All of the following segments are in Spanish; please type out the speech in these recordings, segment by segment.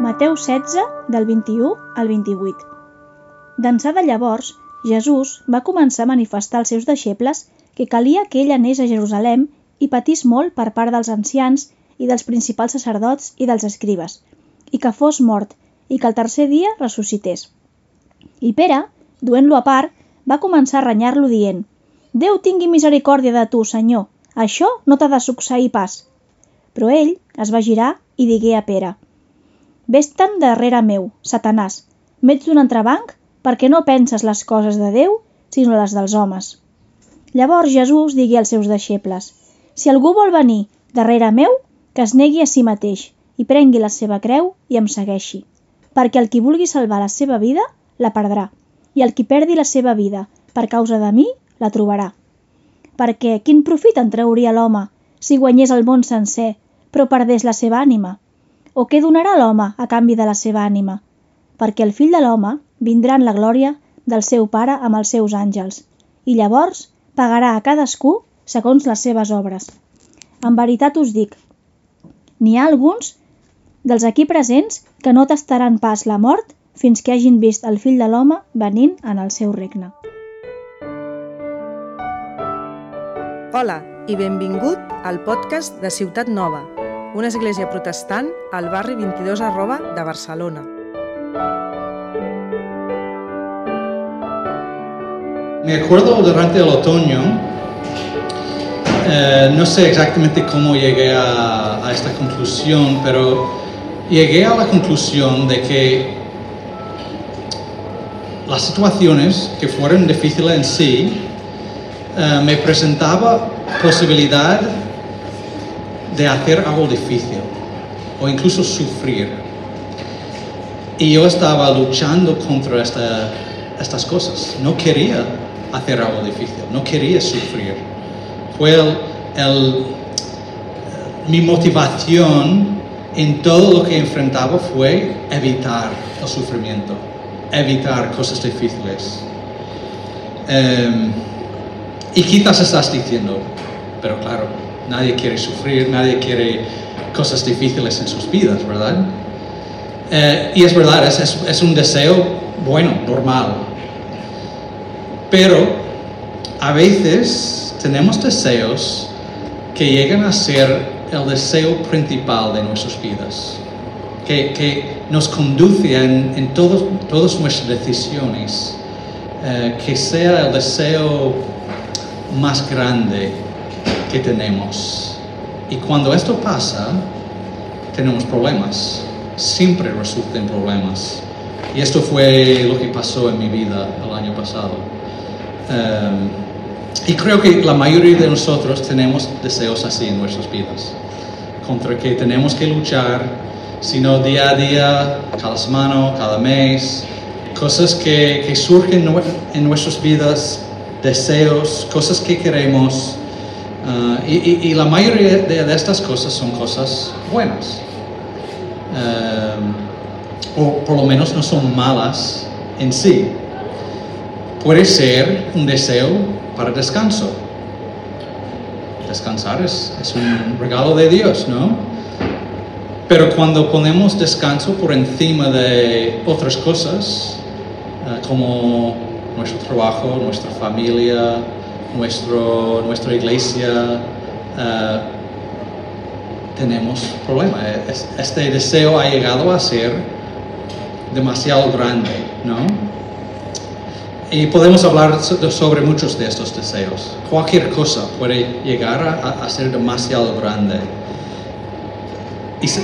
Mateu 16, del 21 al 28. D'ençà de llavors, Jesús va començar a manifestar als seus deixebles que calia que ell anés a Jerusalem i patís molt per part dels ancians i dels principals sacerdots i dels escribes, i que fos mort, i que el tercer dia ressuscités. I Pere, duent-lo a part, va començar a renyar-lo dient «Déu tingui misericòrdia de tu, Senyor, això no t'ha de succeir pas». Però ell es va girar i digué a Pere «Ves-te'n darrere meu, Satanàs, m'ets d'un entrebanc perquè no penses les coses de Déu, sinó les dels homes». Llavors Jesús digué als seus deixebles «Si algú vol venir darrere meu, que es negui a si mateix i prengui la seva creu i em segueixi, perquè el qui vulgui salvar la seva vida, la perdrà, i el qui perdi la seva vida per causa de mi, la trobarà. Perquè quin profit en trauria l'home si guanyés el món sencer, però perdés la seva ànima? O què donarà l'home a canvi de la seva ànima? Perquè el fill de l'home vindrà en la glòria del seu pare amb els seus àngels, i llavors pagarà a cadascú segons les seves obres. En veritat us dic, n'hi ha alguns dels aquí presents que no tastaran pas la mort fins que hagin vist el fill de l'home venint en el seu regne. Hola i benvingut al podcast de Ciutat Nova, una església protestant al barri 22 arroba de Barcelona. Me acuerdo durante el otoño, eh, no sé exactamente cómo llegué a, a esta conclusión, pero llegué a la conclusión de que las situaciones que fueron difíciles en sí eh, me presentaba posibilidad de hacer algo difícil o incluso sufrir. Y yo estaba luchando contra esta- estas cosas. No quería hacer algo difícil, no quería sufrir. Fue el- mi motivación en todo lo que enfrentaba fue evitar el sufrimiento, evitar cosas difíciles. Em, y quizás estás diciendo, pero claro, nadie quiere sufrir, nadie quiere cosas difíciles en sus vidas, ¿verdad? Eh, y es verdad, es, un deseo bueno, normal. Pero a veces tenemos deseos que llegan a ser el deseo principal de nuestras vidas, que, nos conduce en, todas nuestras decisiones, eh, que sea el deseo más grande que tenemos. Y cuando esto pasa, tenemos problemas, siempre resultan problemas. Y esto fue lo que pasó en mi vida el año pasado. Um, y creo que la mayoría de nosotros tenemos deseos así en nuestras vidas, contra que tenemos que luchar, sino día a día, cada semana, cada mes, cosas que, que surgen en nuestras vidas, deseos, cosas que queremos. Ah, y, la mayoría de, estas cosas son cosas buenas. Um, o por lo menos no son malas en sí. Puede ser un deseo para descanso. Descansar es, es un regalo de Dios, ¿no? Pero cuando ponemos descanso por encima de otras cosas, eh, como nuestro trabajo, nuestra familia, nuestro, nuestra iglesia, eh, tenemos problema. Es- Este deseo ha llegado a ser demasiado grande, ¿no? Y podemos hablar so- sobre muchos de estos deseos. Cualquier cosa puede llegar a, a ser demasiado grande.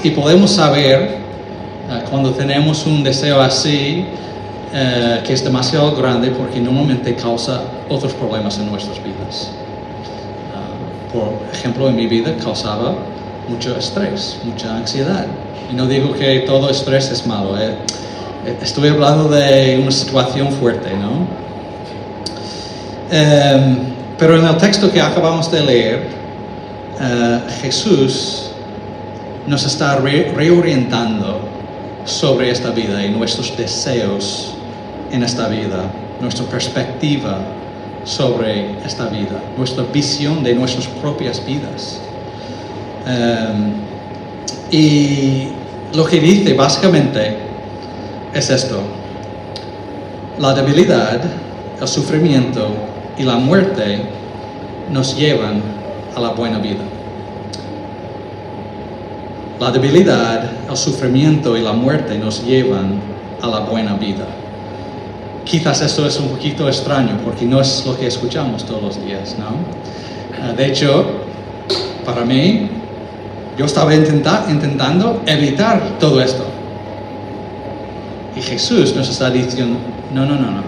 Y podemos saber eh, cuando tenemos un deseo así eh, que es demasiado grande porque normalmente causa otros problemas en nuestras vidas. Ah, por ejemplo, en mi vida causaba mucho estrés, mucha ansiedad. Y no digo que todo estrés es malo. eh. Eh, Estoy hablando de una situación fuerte, ¿no? Em, pero en el texto que acabamos de leer, eh, Jesús nos está re- reorientando sobre esta vida y nuestros deseos en esta vida, nuestra perspectiva sobre esta vida, nuestra visión de nuestras propias vidas. Um, y lo que dice básicamente es esto. La debilidad, el sufrimiento y la muerte nos llevan a la buena vida. La debilidad, el sufrimiento y la muerte nos llevan a la buena vida. Quizás esto es un poquito extraño porque no es lo que escuchamos todos los días, ¿no? Ah, de hecho, para mí, yo estaba intentando evitar todo esto. Y Jesús nos está diciendo, no, no, no, no.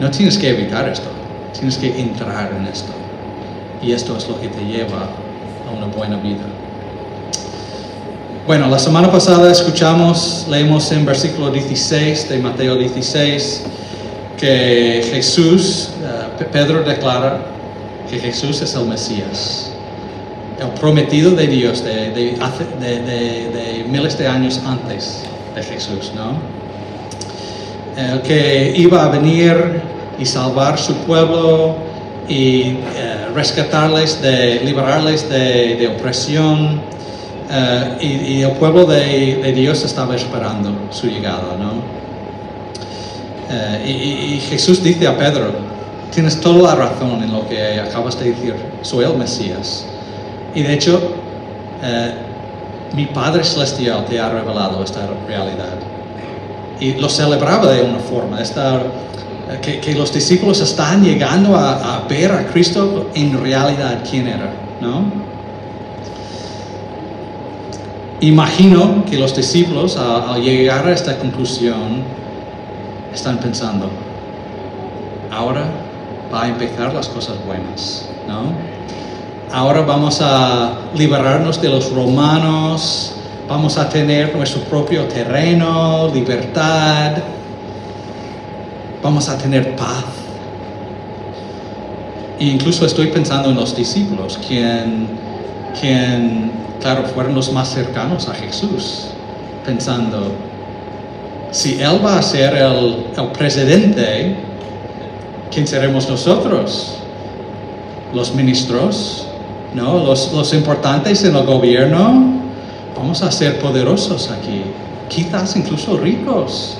No tienes que evitar esto, tienes que entrar en esto. Y esto es lo que te lleva a una buena vida. Bueno, la semana pasada escuchamos, leemos en versículo 16 de Mateo 16, que Jesús, eh, Pedro declara que Jesús es el Mesías, el prometido de Dios de, miles de años antes de Jesús, ¿no? El que iba a venir y salvar su pueblo y eh, rescatarles, de, liberarles de opresión eh, y, el pueblo de, Dios estaba esperando su llegada, ¿no? Eh, y, Jesús dice a Pedro, tienes toda la razón en lo que acabas de decir, soy el Mesías. Y de hecho, eh, mi Padre Celestial te ha revelado esta realidad. Y lo celebraba de una forma, esta, que, los discípulos están llegando a, a ver a Cristo en realidad quién era, ¿no? Imagino que los discípulos al, llegar a esta conclusión están pensando, ahora va a empezar las cosas buenas, ¿no? Ahora vamos a liberarnos de los romanos, vamos a tener nuestro propio terreno, libertad, vamos a tener paz. E incluso estoy pensando en los discípulos, quien, quien fueron los más cercanos a Jesús, pensando, si Él va a ser el, presidente, ¿quién seremos nosotros? Los ministros, ¿no? Los, los importantes en el gobierno, vamos a ser poderosos aquí, quizás incluso ricos.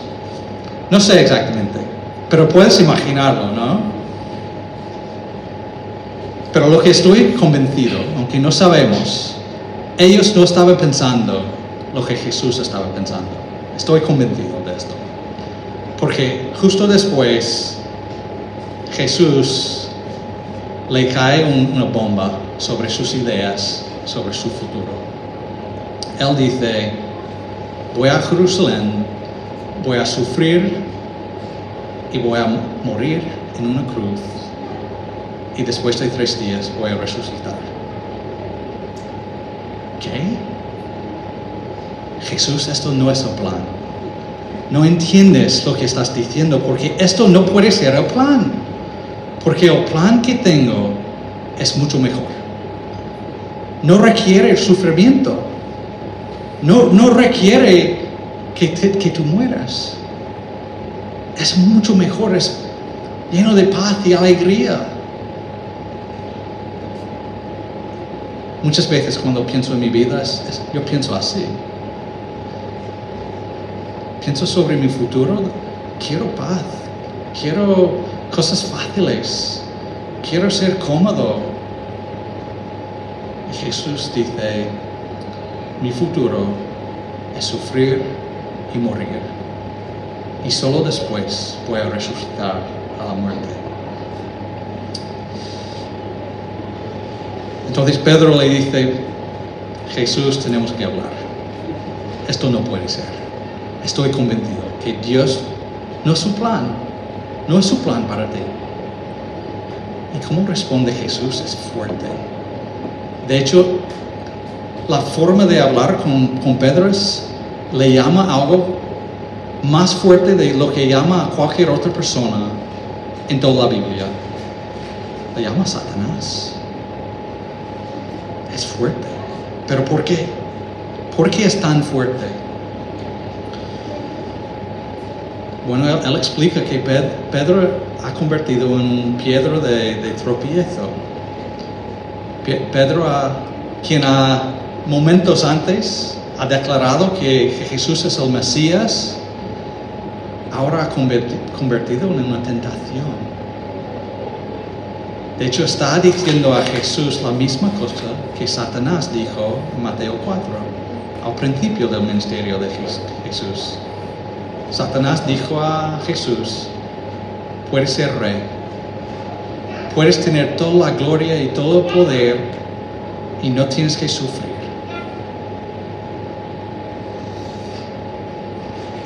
No sé exactamente, pero puedes imaginarlo, ¿no? Pero lo que estoy convencido, aunque no sabemos, ellos no estaban pensando lo que Jesús estaba pensando. Estoy convencido de esto. Porque justo después Jesús le cae una bomba sobre sus ideas, sobre su futuro. Él dice, voy a Jerusalén, voy a sufrir y voy a morir en una cruz y después de tres días voy a resucitar. ¿Qué? Jesús, esto no es el plan. No entiendes lo que estás diciendo porque esto no puede ser el plan. Porque el plan que tengo es mucho mejor. No requiere sufrimiento. No, no requiere que, que tú mueras. Es mucho mejor, es lleno de paz y alegría. Muchas veces cuando pienso en mi vida, yo pienso así. Pienso sobre mi futuro, quiero paz, quiero cosas fáciles, quiero ser cómodo. Y Jesús dice, mi futuro es sufrir y morir. Y solo después voy a resucitar a la muerte. Entonces Pedro le dice, Jesús, tenemos que hablar. Esto no puede ser. Estoy convencido que Dios no es su plan, no es su plan para ti. ¿Y cómo responde Jesús? Es fuerte. De hecho, la forma de hablar con, con Pedro le llama algo más fuerte de lo que llama a cualquier otra persona en toda la Biblia. Le llama Satanás es fuerte. ¿Pero por qué? ¿Por qué es tan fuerte? Bueno, él, explica que Pedro ha convertido en piedra de, tropiezo. Pedro, quien a momentos antes ha declarado que, Jesús es el Mesías, ahora ha converti- convertido en una tentación. De hecho, está diciendo a Jesús la misma cosa que Satanás dijo en Mateo 4, al principio del ministerio de Jes- Jesús. Satanás dijo a Jesús, puedes ser rey, puedes tener toda la gloria y todo el poder y no tienes que sufrir.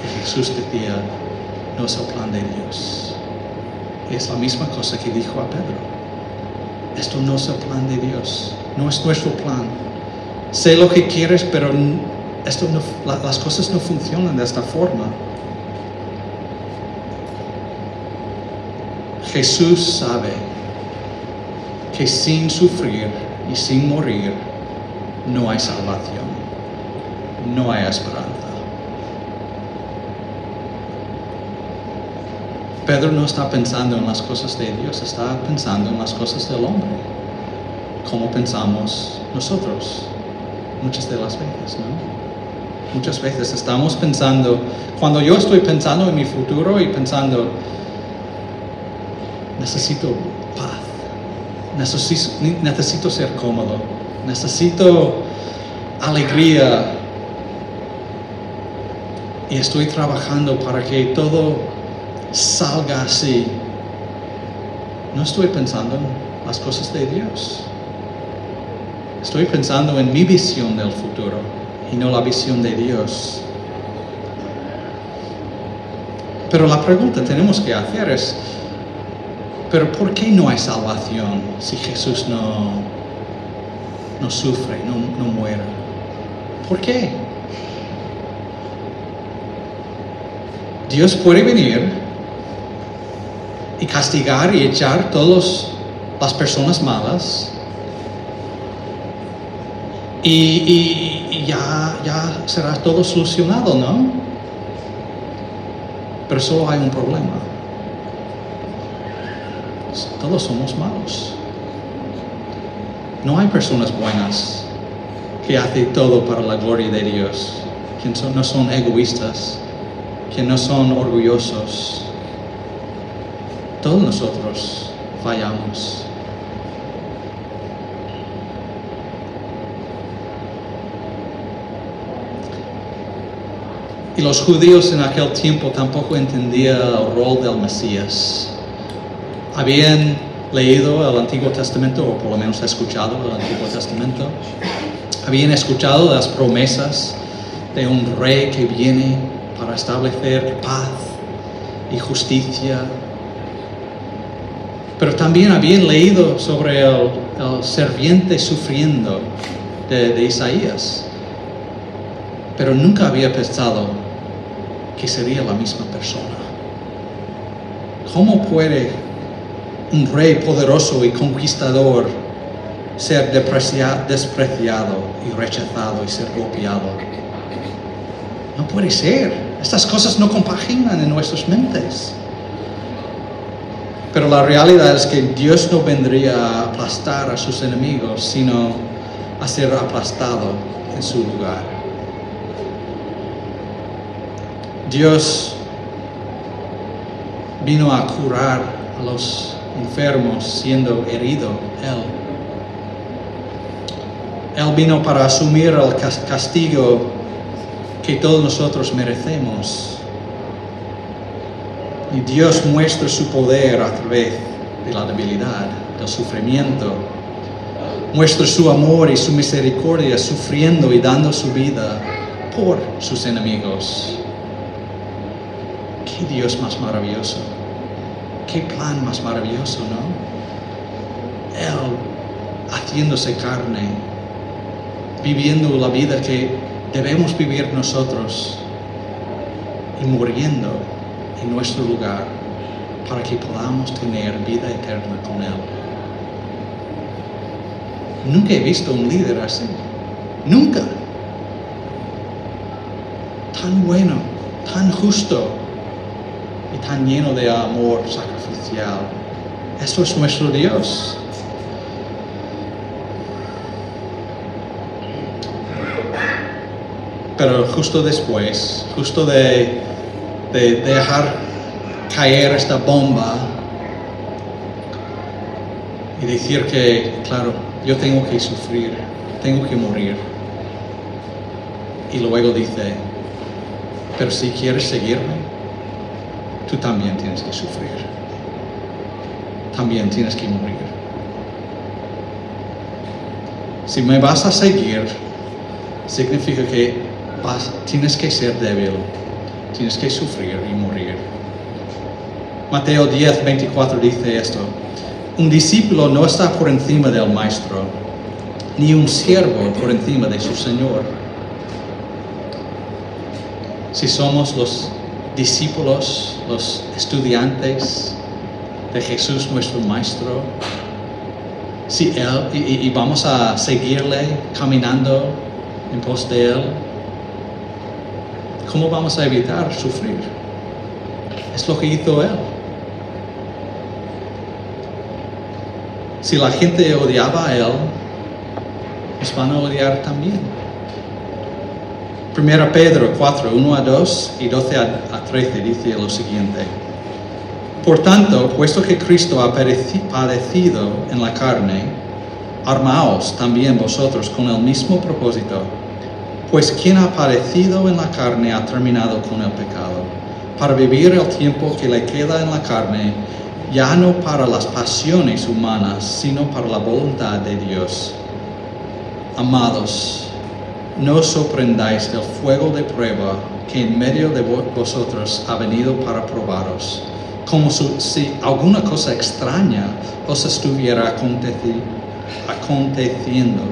Y Jesús decía, no es el plan de Dios. Es la misma cosa que dijo a Pedro. Esto no es el plan de Dios, no es nuestro plan. Sé lo que quieres, pero esto no- la- las cosas no funcionan de esta forma. Jesús sabe que sin sufrir y sin morir no hay salvación, no hay esperanza. Pedro no está pensando en las cosas de Dios, está pensando en las cosas del hombre, como pensamos nosotros muchas de las veces, ¿no? Muchas veces estamos pensando, cuando yo estoy pensando en mi futuro y pensando, necesito paz, necesito, necesito ser cómodo, necesito alegría y estoy trabajando para que todo salga así. No estoy pensando en las cosas de Dios. Estoy pensando en mi visión del futuro y no la visión de Dios. Pero la pregunta que tenemos que hacer es, ¿pero por qué no hay salvación si Jesús no, no sufre, no, no muere? ¿Por qué? Dios puede venir y castigar y echar todas las personas malas y, ya, ya será todo solucionado, ¿no? Pero solo hay un problema. Todos somos malos. No hay personas buenas que hacen todo para la gloria de Dios, que no son egoístas, que no son orgullosos. Todos nosotros fallamos. Y los judíos en aquel tiempo tampoco entendían el rol del Mesías. Habían leído el Antiguo Testamento, o por lo menos escuchado el Antiguo Testamento. Habían escuchado las promesas de un rey que viene para establecer paz y justicia. Pero también habían leído sobre el, el serviente sufriendo de, Isaías. Pero nunca había pensado que sería la misma persona. ¿Cómo puede un rey poderoso y conquistador ser despreciado y rechazado y ser golpeado? No puede ser. Estas cosas no compaginan en nuestras mentes. Pero la realidad es que Dios no vendría a aplastar a sus enemigos, sino a ser aplastado en su lugar. Dios vino a curar a los enfermos siendo herido Él. Él vino para asumir el cas- castigo que todos nosotros merecemos. Y Dios muestra su poder a través de la debilidad, del sufrimiento. Muestra su amor y su misericordia sufriendo y dando su vida por sus enemigos. Qué Dios más maravilloso. Qué plan más maravilloso, ¿no? Él haciéndose carne, viviendo la vida que debemos vivir nosotros y muriendo en nuestro lugar para que podamos tener vida eterna con Él. Nunca he visto un líder así. Nunca. Tan bueno, tan justo y tan lleno de amor sacrificial. Eso es nuestro Dios. pero justo después, justo de, de dejar caer esta bomba y decir que, claro, yo tengo que sufrir, tengo que morir. Y luego dice, pero si quieres seguirme, tú también tienes que sufrir. También tienes que morir. Si me vas a seguir, significa que vas, tienes que ser débil, tienes que sufrir y morir. Mateo 10, 24 dice esto. Un discípulo no está por encima del maestro, ni un siervo por encima de su señor. Si somos los discípulos, los estudiantes de Jesús nuestro maestro, si él, y, y vamos a seguirle caminando en pos de él, ¿cómo vamos a evitar sufrir? Es lo que hizo él. Si la gente odiaba a él, nos van a odiar también. Primera Pedro 4, 1 a 2 y 12 a 13 dice lo siguiente. Por tanto, puesto que Cristo ha padecido en la carne, armaos también vosotros con el mismo propósito, pues quien ha padecido en la carne ha terminado con el pecado, para vivir el tiempo que le queda en la carne, ya no para las pasiones humanas, sino para la voluntad de Dios. Amados, no sorprendáis del fuego de prueba que en medio de vosotros ha venido para probaros, como si alguna cosa extraña os estuviera aconteciendo.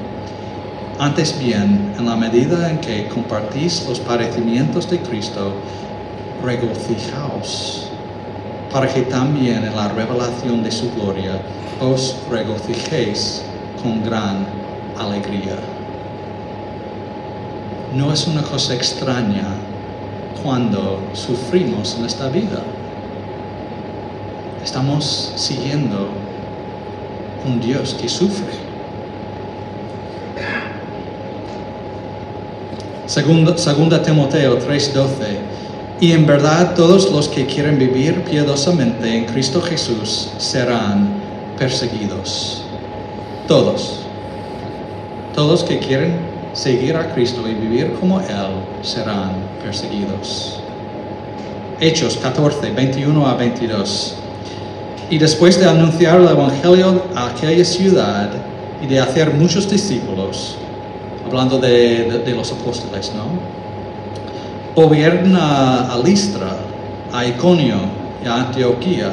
Antes bien, en la medida en que compartís los padecimientos de Cristo, regocijaos para que también en la revelación de su gloria os regocijéis con gran alegría. No es una cosa extraña cuando sufrimos en esta vida. Estamos siguiendo un Dios que sufre. Segunda, segunda Timoteo 3:12 y en verdad todos los que quieren vivir piadosamente en Cristo Jesús serán perseguidos. Todos. Todos que quieren seguir a Cristo y vivir como Él serán perseguidos. Hechos 14, 21 a 22. Y después de anunciar el Evangelio a aquella ciudad y de hacer muchos discípulos, hablando de, de los apóstoles, ¿no? gobierna a Listra, a Iconio y a Antioquía,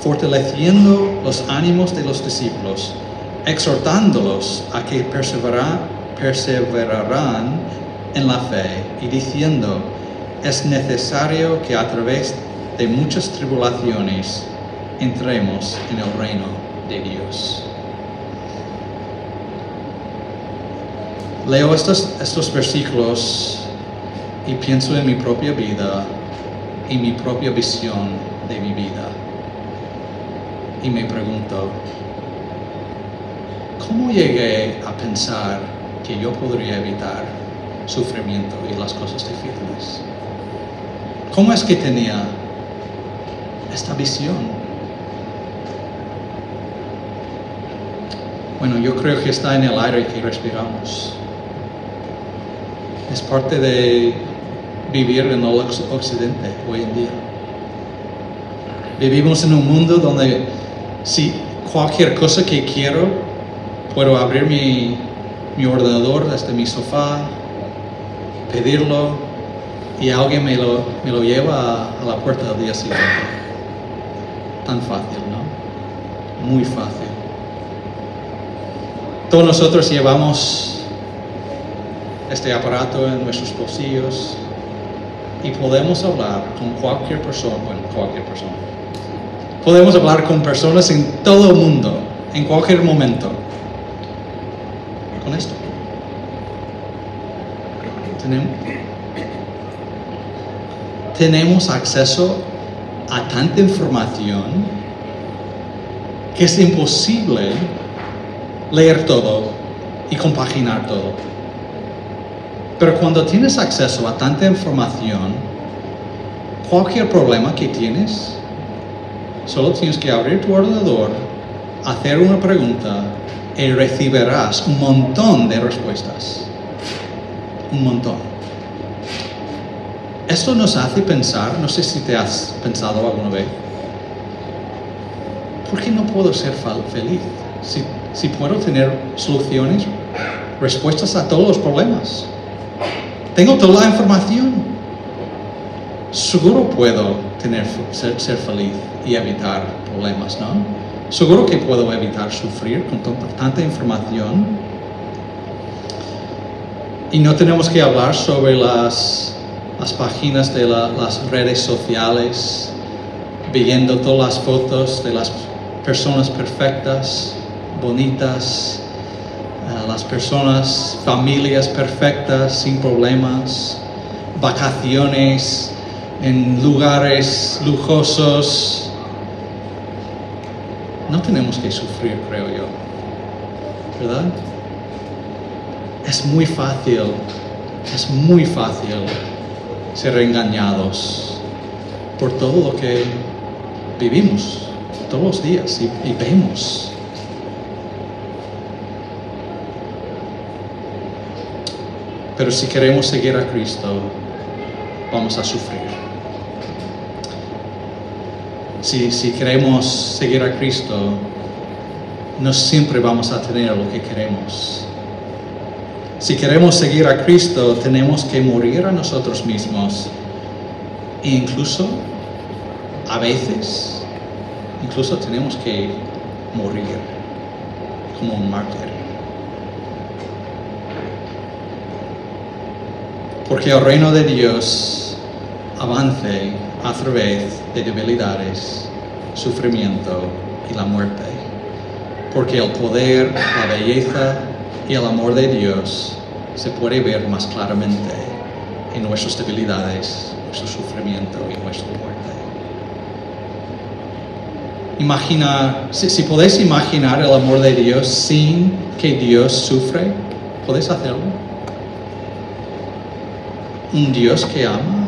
fortaleciendo los ánimos de los discípulos, exhortándolos a que perseverarán en la fe y diciendo, es necesario que a través de muchas tribulaciones entremos en el reino de Dios. Leo estos, versículos y pienso en mi propia vida y mi propia visión de mi vida. Y me pregunto, ¿cómo llegué a pensar que yo podría evitar sufrimiento y las cosas difíciles? ¿Cómo es que tenía esta visión? Bueno, yo creo que está en el aire que respiramos. Es parte de vivir en el occidente hoy en día. Vivimos en un mundo donde si cualquier cosa que quiero, puedo abrir mi, mi ordenador desde mi sofá, pedirlo y alguien me lo, me lo lleva a, a la puerta del día siguiente. Tan fácil, ¿no? Muy fácil. Todos nosotros llevamos este aparato en nuestros bolsillos, y podemos hablar con cualquier persona, bueno, cualquier persona. Podemos hablar con personas en todo el mundo, en cualquier momento. Con esto. Tenemos, tenemos acceso a tanta información que es imposible leer todo y compaginar todo. Pero cuando tienes acceso a tanta información, cualquier problema que tienes, solo tienes que abrir tu ordenador, hacer una pregunta y recibirás un montón de respuestas. Un montón. Esto nos hace pensar, no sé si te has pensado alguna vez, ¿por qué no puedo ser feliz? Si, si puedo tener soluciones, respuestas a todos los problemas. Tengo toda la información. Seguro puedo tener, ser, feliz y evitar problemas, ¿no? Seguro que puedo evitar sufrir con tanta, información. Y no tenemos que hablar sobre las, las páginas de la- las redes sociales, viendo todas las fotos de las personas perfectas, bonitas, las personas, familias perfectas, sin problemas, vacaciones en lugares lujosos. No tenemos que sufrir, creo yo. ¿Verdad? Es muy fácil, es muy fácil ser engañados por todo lo que vivimos todos los días y, y vemos. Pero si queremos seguir a Cristo, vamos a sufrir. Si, si queremos seguir a Cristo, no siempre vamos a tener lo que queremos. Si queremos seguir a Cristo, tenemos que morir a nosotros mismos. E incluso, a veces, incluso tenemos que morir como un mártir. Porque el reino de Dios avance a través de debilidades, sufrimiento y la muerte. Porque el poder, la belleza y el amor de Dios se puede ver más claramente en nuestras debilidades, nuestro sufrimiento y nuestra muerte. Imagina, si, si podéis imaginar el amor de Dios sin que Dios sufre, ¿podéis hacerlo? Un Dios que ama?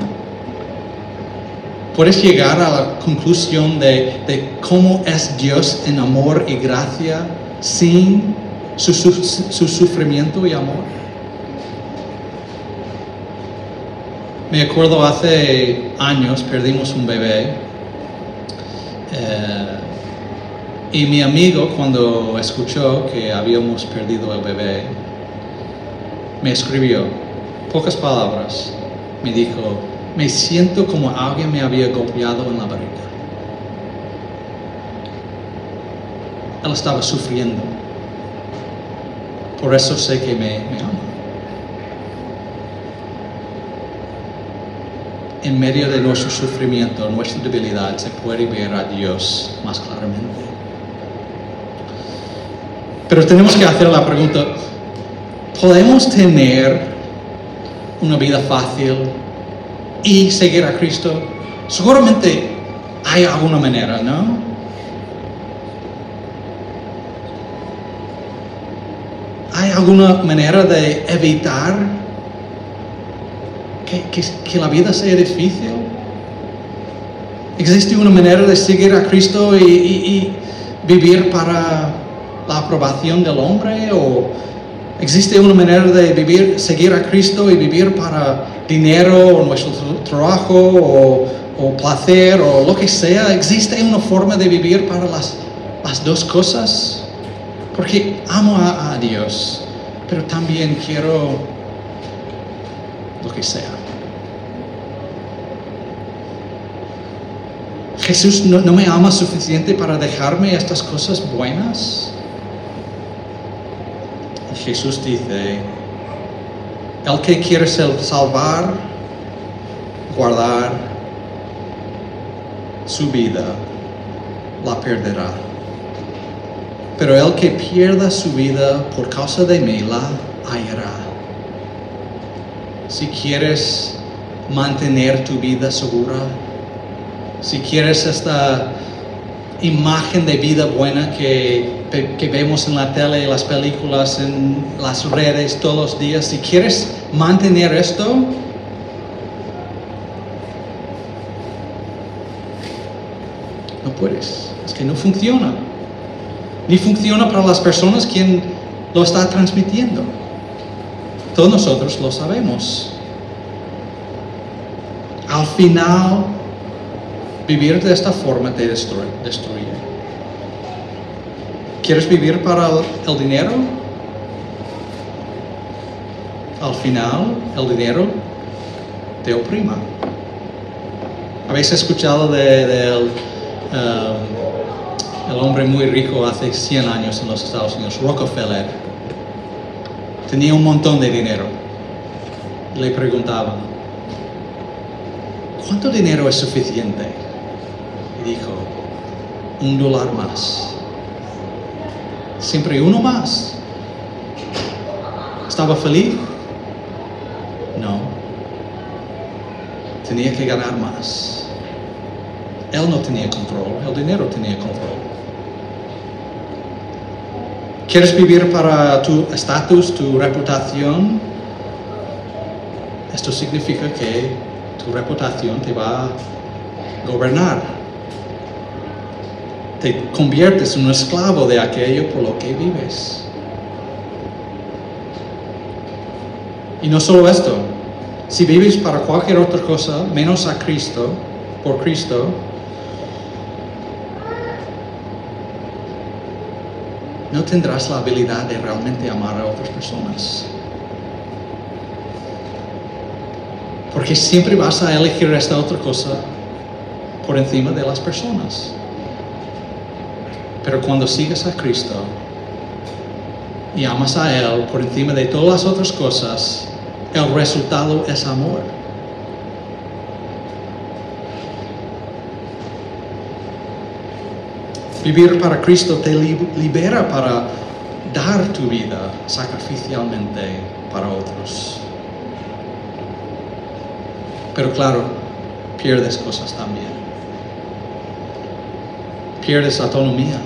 ¿Puedes llegar a la conclusión de, cómo es Dios en amor y gracia sin su sufrimiento y amor? Me acuerdo hace años perdimos un bebé eh, y mi amigo cuando escuchó que habíamos perdido el bebé me escribió pocas palabras. Me dijo, me siento como alguien me había golpeado en la barriga. Él estaba sufriendo. Por eso sé que me, me ama. En medio de nuestro sufrimiento, nuestra debilidad, se puede ver a Dios más claramente. Pero tenemos que hacer la pregunta, ¿podemos tener una vida fácil y seguir a Cristo? Seguramente hay alguna manera, ¿no? ¿Hay alguna manera de evitar que, que- la vida sea difícil? ¿Existe una manera de seguir a Cristo y- y vivir para la aprobación del hombre? ¿O existe una manera de vivir, seguir a Cristo y vivir para dinero o nuestro tra- trabajo o, o placer o lo que sea? ¿Existe una forma de vivir para las, las dos cosas? Porque amo a, a Dios, pero también quiero lo que sea. Jesús no, no me ama suficiente para dejarme estas cosas buenas. Jesús dice, el que quiere sal- salvar, guardar su vida, la perderá. Pero el que pierda su vida por causa de mí, la hallará. Si quieres mantener tu vida segura, si quieres esta imagen de vida buena que, que vemos en la tele, las películas, en las redes todos los días, si quieres mantener esto, no puedes. Es que no funciona. Ni funciona para las personas quien lo está transmitiendo. Todos nosotros lo sabemos. Al final, vivir de esta forma te destruye. ¿Quieres vivir para el dinero? Al final, el dinero te oprima. ¿Habéis escuchado del um, el hombre muy rico hace 100 años en los Estados Unidos, Rockefeller? Tenía un montón de dinero. Le preguntaban, ¿cuánto dinero es suficiente? Y dijo, un dólar más. Siempre uno más. ¿Estaba feliz? No. Tenía que ganar más. Él no tenía control, el dinero tenía control. ¿Quieres vivir para tu estatus, tu reputación? Esto significa que tu reputación te va a gobernar. Te conviertes en un esclavo de aquello por lo que vives. Y no solo esto, si vives para cualquier otra cosa menos a Cristo, por Cristo, no tendrás la habilidad de realmente amar a otras personas. Porque siempre vas a elegir esta otra cosa por encima de las personas. Pero cuando sigues a Cristo y amas a Él por encima de todas las otras cosas, el resultado es amor. Vivir para Cristo te libera para dar tu vida sacrificialmente para otros. Pero claro, pierdes cosas también. Pierdes autonomía.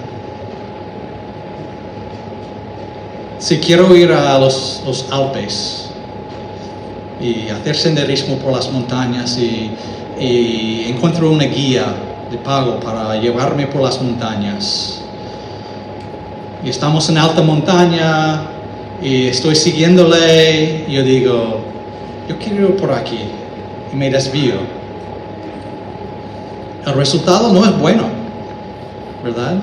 Si quiero ir a los, Alpes y hacer senderismo por las montañas y, encuentro una guía de pago para llevarme por las montañas. Y estamos en alta montaña y estoy siguiéndole yo digo, yo quiero ir por aquí y me desvío. El resultado no es bueno, ¿verdad?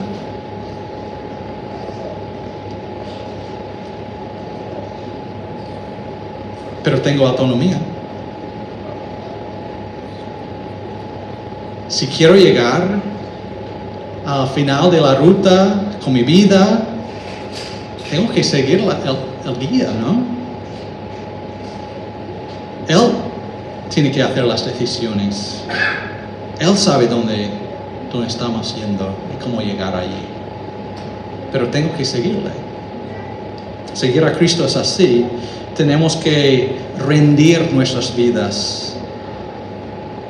Pero tengo autonomía. Si quiero llegar al final de la ruta con mi vida, tengo que seguir el, el guía, ¿no? Él tiene que hacer las decisiones. Él sabe dónde, dónde estamos yendo y cómo llegar allí. Pero tengo que seguirle. Seguir a Cristo es así. Tenemos que rendir nuestras vidas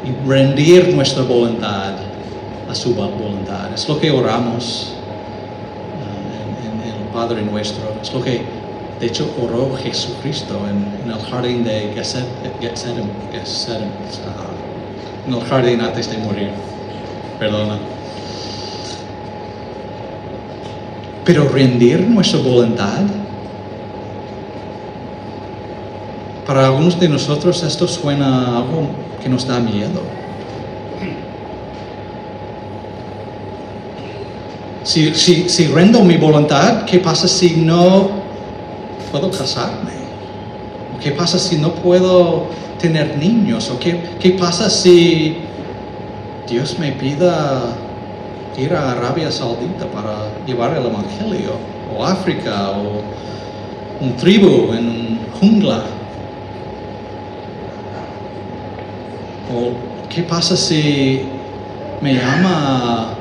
y rendir nuestra voluntad a su voluntad. Es lo que oramos uh, en, el Padre nuestro. Es lo que, de hecho, oró Jesucristo en, el jardín de Getsemaní, en el jardín antes de morir. Perdona. Pero rendir nuestra voluntad para algunos de nosotros esto suena algo que nos da miedo. Si, si, si rendo mi voluntad, ¿qué pasa si no puedo casarme? ¿Qué pasa si no puedo tener niños? ¿O qué, qué pasa si Dios me pida ir a Arabia Saudita para llevar el Evangelio? O África, o un tribu en un jungla. ¿O qué pasa si me llama a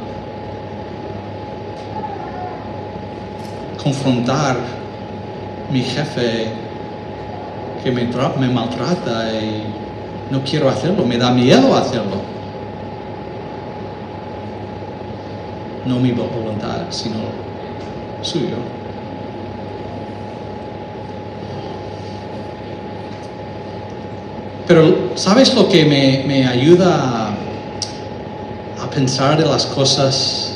confrontar mi jefe que me, me maltrata y no quiero hacerlo, me da miedo hacerlo? no mi voluntad, sino suyo. Pero ¿sabes lo que me, me ayuda a, pensar de las cosas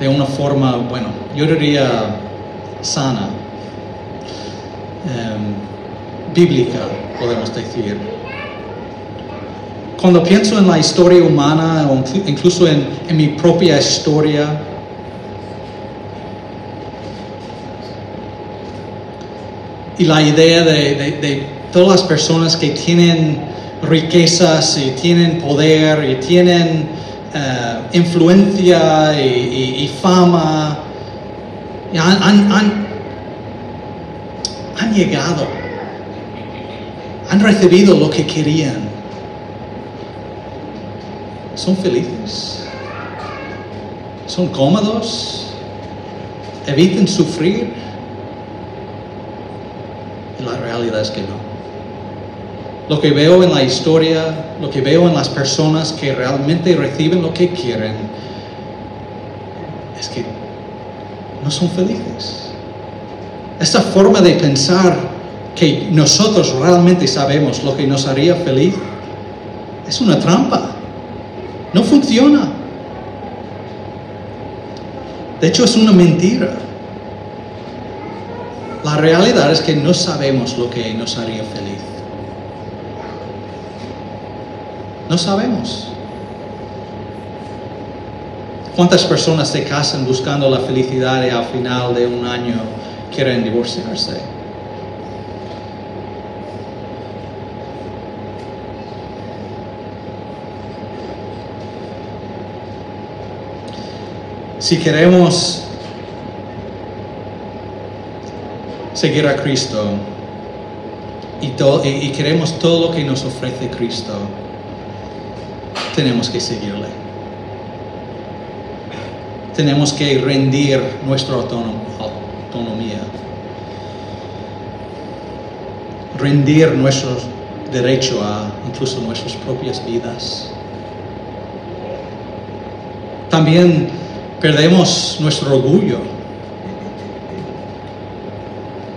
de una forma, bueno, yo diría sana, em, bíblica, podemos decir? Cuando pienso en la historia humana o inclu- incluso en, en mi propia historia, y la idea de, de- de todas las personas que tienen riquezas y tienen poder y tienen eh, influencia y, fama, han llegado, han recibido lo que querían. ¿Son felices? ¿Son cómodos? ¿Evitan sufrir? Y la realidad es que no. Lo que veo en la historia, lo que veo en las personas que realmente reciben lo que quieren, es que no son felices. Esta forma de pensar que nosotros realmente sabemos lo que nos haría feliz es una trampa. No funciona. De hecho, es una mentira. La realidad es que no sabemos lo que nos haría feliz. No sabemos. ¿Cuántas personas se casan buscando la felicidad y al final de un año quieren divorciarse? Si queremos seguir a Cristo y, queremos todo lo que nos ofrece Cristo, tenemos que seguirle. Tenemos que rendir nuestra autonom- autonomía, rendir nuestro derecho a incluso nuestras propias vidas. También perdemos nuestro orgullo.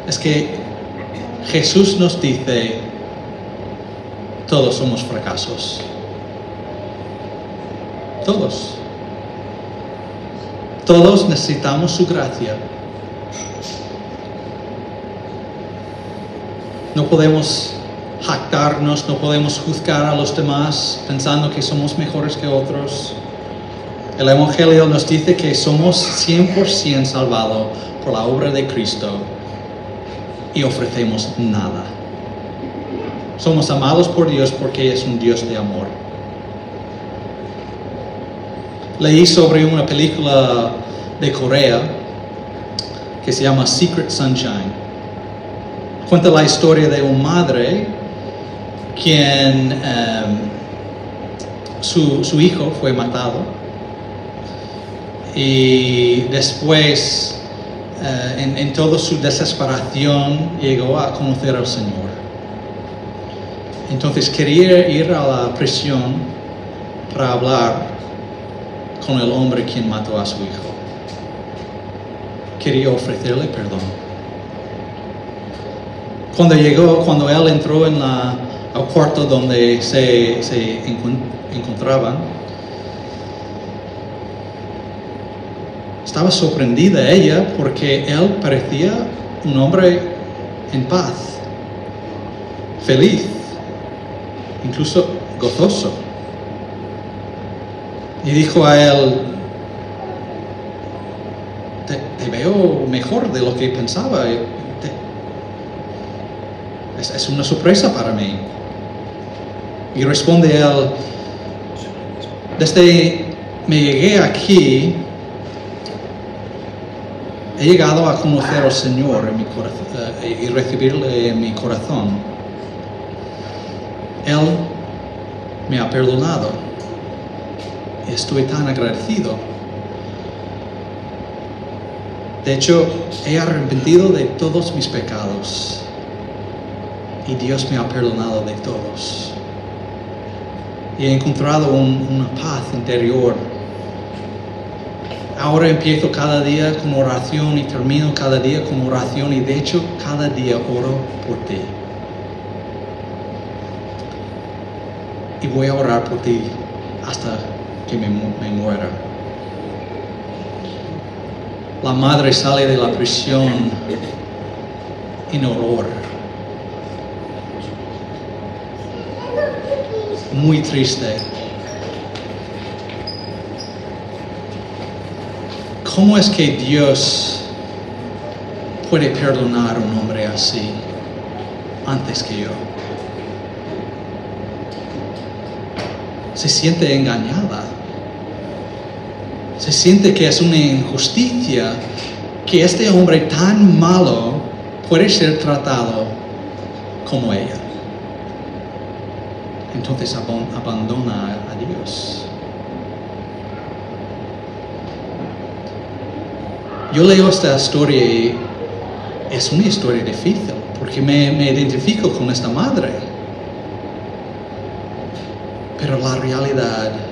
Es que Jesús nos dice, todos somos fracasos. Todos. Todos necesitamos su gracia. No podemos jactarnos, no podemos juzgar a los demás pensando que somos mejores que otros. El Evangelio nos dice que somos 100% salvados por la obra de Cristo y ofrecemos nada. Somos amados por Dios porque es un Dios de amor. Leí sobre una película de Corea que se llama Secret Sunshine. Cuenta la historia de una madre quien em, su, su hijo fue matado y después eh, en, en toda su desesperación llegó a conocer al Señor. Entonces quería ir a la prisión para hablar con el hombre quien mató a su hijo. Quería ofrecerle perdón. Cuando llegó, cuando él entró en la, cuarto donde se, se encon- encontraban, estaba sorprendida ella porque él parecía un hombre en paz, feliz, incluso gozoso. Y dijo a él, te, te veo mejor de lo que pensaba. Te- es, es una sorpresa para mí. Y responde él, desde me llegué aquí, he llegado a conocer al Señor en mi eh, y recibirle en mi corazón. Él me ha perdonado. Estoy tan agradecido. De hecho, he arrepentido de todos mis pecados. Y Dios me ha perdonado de todos. Y he encontrado un- una paz interior Ahora empiezo cada día con oración y termino cada día con oración y de hecho cada día oro por ti. Y voy a orar por ti hasta que me, me muera. La madre sale de la prisión en horror. Muy triste. ¿Cómo es que Dios puede perdonar a un hombre así antes que yo? Se siente engañada. Se siente que es una injusticia que este hombre tan malo puede ser tratado como ella. Entonces abandona a Dios. Yo leo esta historia y es una historia difícil porque me, me identifico con esta madre. Pero la realidad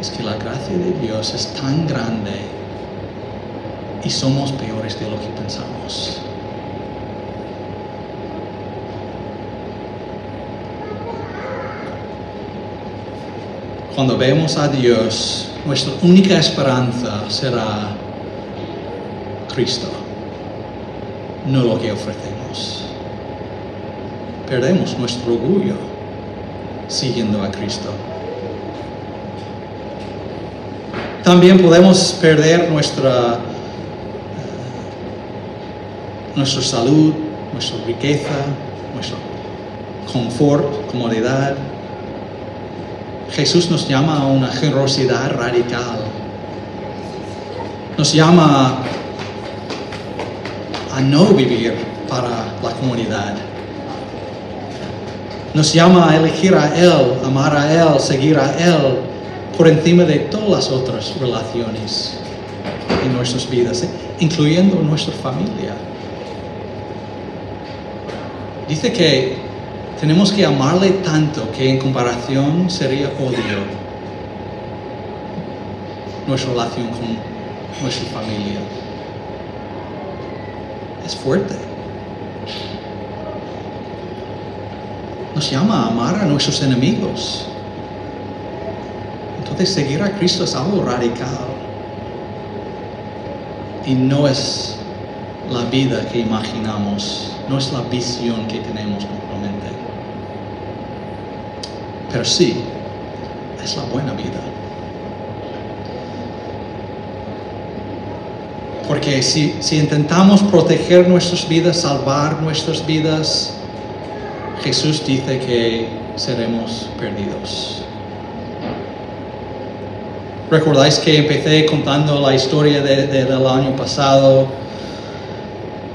es que la gracia de Dios es tan grande y somos peores de lo que pensamos. Cuando vemos a Dios, nuestra única esperanza será Cristo, no lo que ofrecemos. Perdemos nuestro orgullo siguiendo a Cristo. También podemos perder nuestra, salud, nuestra riqueza, nuestro confort, comodidad. Jesús nos llama a una generosidad radical. Nos llama a no vivir para la comunidad. Nos llama a elegir a Él, amar a Él, seguir a Él por encima de todas las otras relaciones en nuestras vidas, eh, incluyendo nuestra familia. Dice que tenemos que amarle tanto que en comparación sería odio nuestra relación con nuestra familia. Es fuerte. Nos llama a amar a nuestros enemigos. Entonces seguir a Cristo es algo radical. Y no es la vida que imaginamos, no es la visión que tenemos normalmente. Pero sí, es la buena vida. Porque si, si intentamos proteger nuestras vidas, salvar nuestras vidas, Jesús dice que seremos perdidos. ¿Recordáis que empecé contando la historia de- de- del año pasado?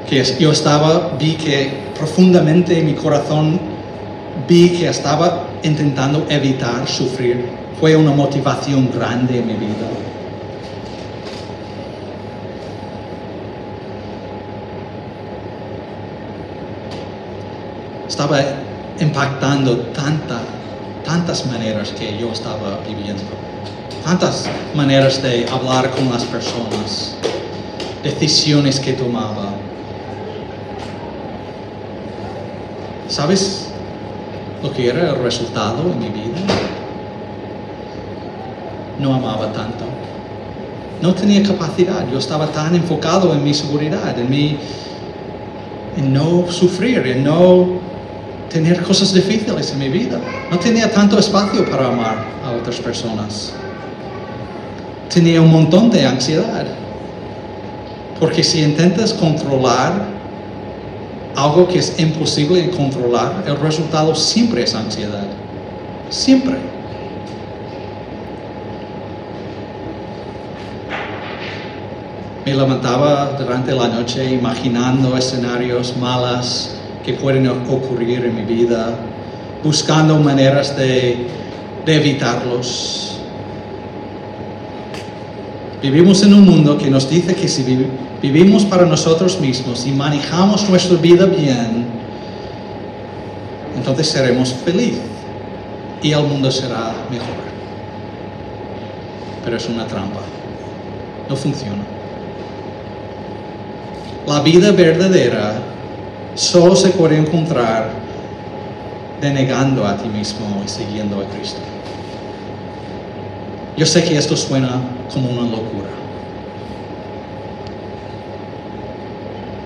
Que yo estaba, vi que profundamente en mi corazón vi que estaba intentando evitar sufrir. Fue una motivación grande en mi vida. Estaba impactando tanta, tantas maneras que yo estaba viviendo. Tantas maneras de hablar con las personas, decisiones que tomaba. ¿Sabes lo que era el resultado en mi vida? No amaba tanto. No tenía capacidad. Yo estaba tan enfocado en mi seguridad, en mi en no sufrir, en no tener cosas difíciles en mi vida. No tenía tanto espacio para amar a otras personas. Tenía un montón de ansiedad. Porque si intentas controlar algo que es imposible de controlar, el resultado siempre es ansiedad. Siempre. Me levantaba durante la noche imaginando escenarios malas que pueden ocurrir en mi vida, buscando maneras de, de evitarlos. Vivimos en un mundo que nos dice que si vi- vivimos para nosotros mismos y manejamos nuestra vida bien, entonces seremos felices y el mundo será mejor. Pero es una trampa. No funciona. La vida verdadera solo se puede encontrar denegando a ti mismo y siguiendo a Cristo. Yo sé que esto suena como una locura,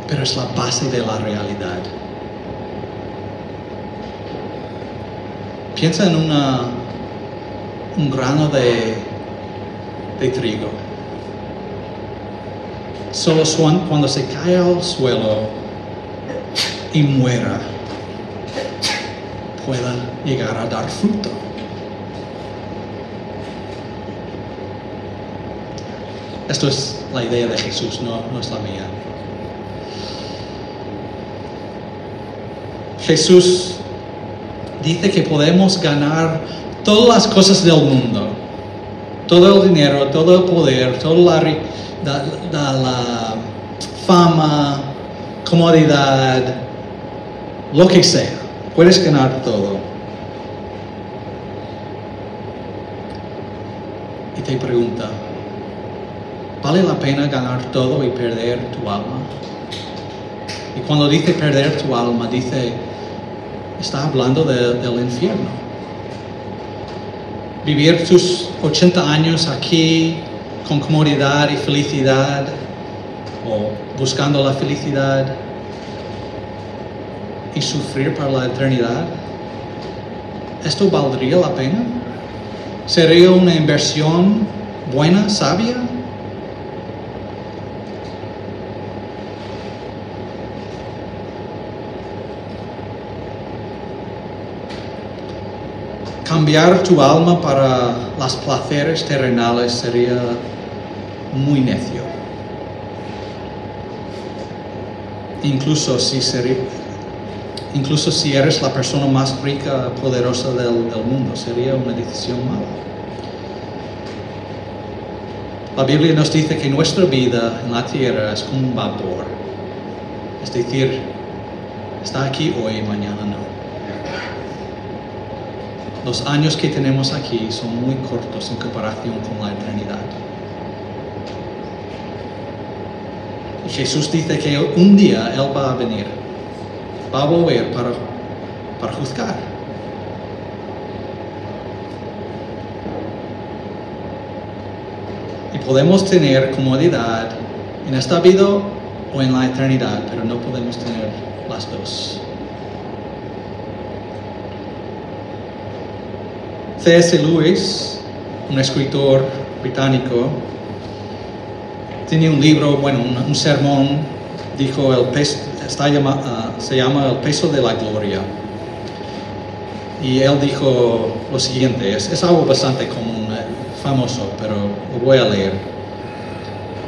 pero es la base de la realidad. Piensa en una, un grano de, de trigo. Solo suan- cuando se cae al suelo y muera, pueda llegar a dar fruto. Esto es la idea de Jesús, no, no es la mía. Jesús dice que podemos ganar todas las cosas del mundo, todo el dinero, todo el poder, toda la, la fama, comodidad, lo que sea. Puedes ganar todo. Y te pregunta, ¿vale la pena ganar todo y perder tu alma? Y cuando dice perder tu alma, dice, está hablando de- del infierno. Vivir tus 80 años aquí con comodidad y felicidad, o buscando la felicidad, y sufrir para la eternidad, ¿esto valdría la pena? ¿Sería una inversión buena, sabia? Cambiar tu alma para las placeres terrenales sería muy necio. Incluso si, eres la persona más rica, poderosa del, del mundo, sería una decisión mala. La Biblia nos dice que nuestra vida en la tierra es como un vapor. Es decir, está aquí hoy y mañana no. Los años que tenemos aquí son muy cortos en comparación con la eternidad. Y Jesús dice que un día Él va a venir, va a volver para, para juzgar. Y podemos tener comodidad en esta vida o en la eternidad, pero no podemos tener las dos. C.S. Lewis, un escritor británico, tiene un libro, bueno, un, sermón, dijo, el pes- está llama- ah, se llama El peso de la gloria. Y él dijo lo siguiente, es, es algo bastante común, eh, famoso, pero lo voy a leer.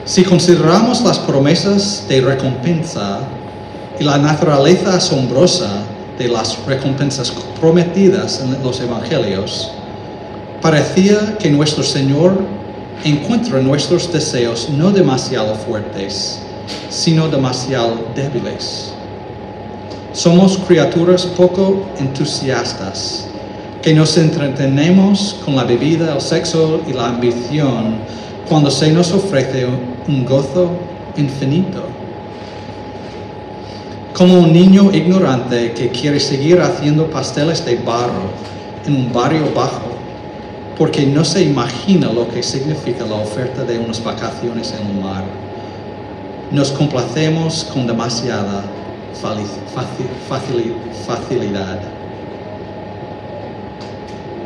Si consideramos las promesas de recompensa y la naturaleza asombrosa de las recompensas prometidas en los evangelios, parecía que nuestro Señor encuentra nuestros deseos no demasiado fuertes, sino demasiado débiles. Somos criaturas poco entusiastas, que nos entretenemos con la bebida, el sexo y la ambición cuando se nos ofrece un gozo infinito. Como un niño ignorante que quiere seguir haciendo pasteles de barro en un barrio bajo, porque no se imagina lo que significa la oferta de unas vacaciones en el mar. Nos complacemos con demasiada facilidad.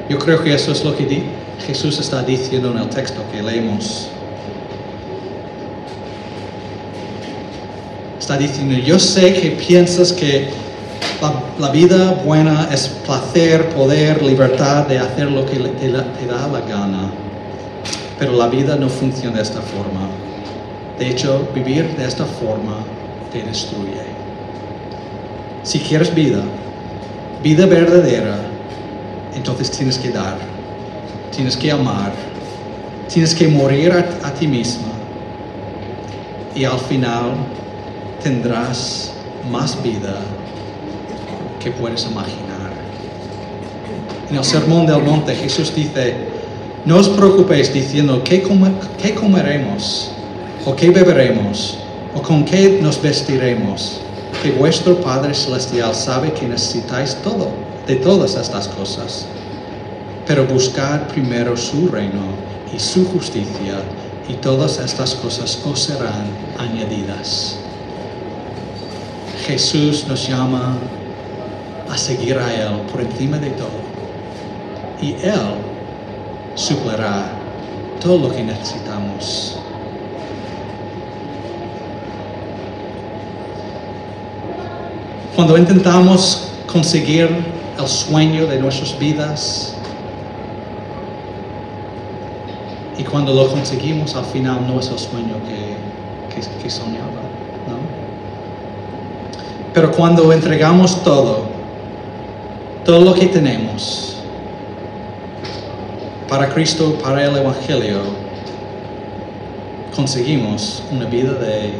Yo creo que eso es lo que Jesús está diciendo en el texto que leemos. Está diciendo, yo sé que piensas que la, vida buena es placer, poder, libertad de hacer lo que te da la gana. Pero la vida no funciona de esta forma. De hecho, vivir de esta forma te destruye. Si quieres vida, vida verdadera, entonces tienes que dar, tienes que amar, tienes que morir a, a ti misma. Y al final tendrás más vida que puedes imaginar. En el Sermón del Monte Jesús dice, No os preocupéis diciendo qué, come- qué comeremos, o qué beberemos, o con qué nos vestiremos, que vuestro Padre Celestial sabe que necesitáis todo, de todas estas cosas. Pero buscad primero su reino y su justicia, y todas estas cosas os serán añadidas. Jesús nos llama a seguir a Él por encima de todo. Y Él suplirá todo lo que necesitamos. Cuando intentamos conseguir el sueño de nuestras vidas y cuando lo conseguimos al final no es el sueño que, que, soñaba, ¿no? Pero cuando entregamos todo, todo lo que tenemos para Cristo, para el Evangelio, conseguimos una vida de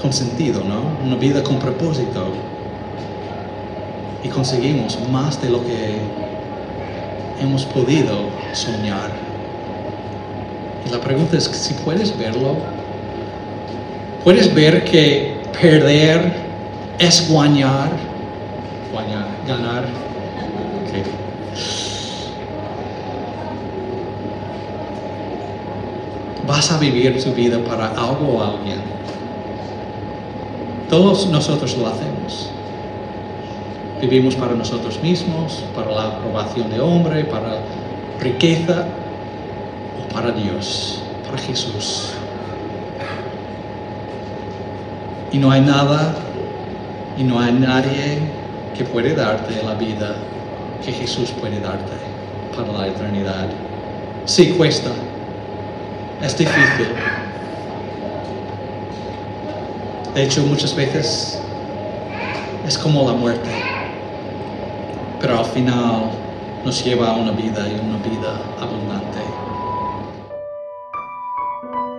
con sentido, ¿no? Una vida con propósito. Y conseguimos más de lo que hemos podido soñar. Y la pregunta es si puedes verlo. Puedes ver que perder es ganar. Ganar. Ganar. Ok. Vas a vivir tu vida para algo o alguien. Todos nosotros lo hacemos. Vivimos para nosotros mismos, para la aprobación de hombre, para riqueza o para Dios, para Jesús. Y no hay nada y no hay nadie que puede darte la vida que Jesús puede darte para la eternidad. Sí cuesta, es difícil. De hecho, muchas veces es como la muerte, pero al final nos lleva a una vida y una vida abundante.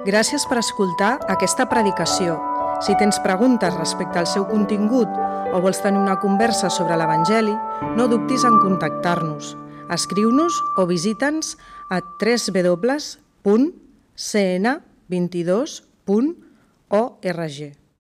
Gràcies per escoltar aquesta predicació. Si tens preguntes respecte al seu contingut o vols tenir una conversa sobre l'Evangeli, no dubtis en contactar-nos. Escriu-nos o visita'ns a www.cn22.org.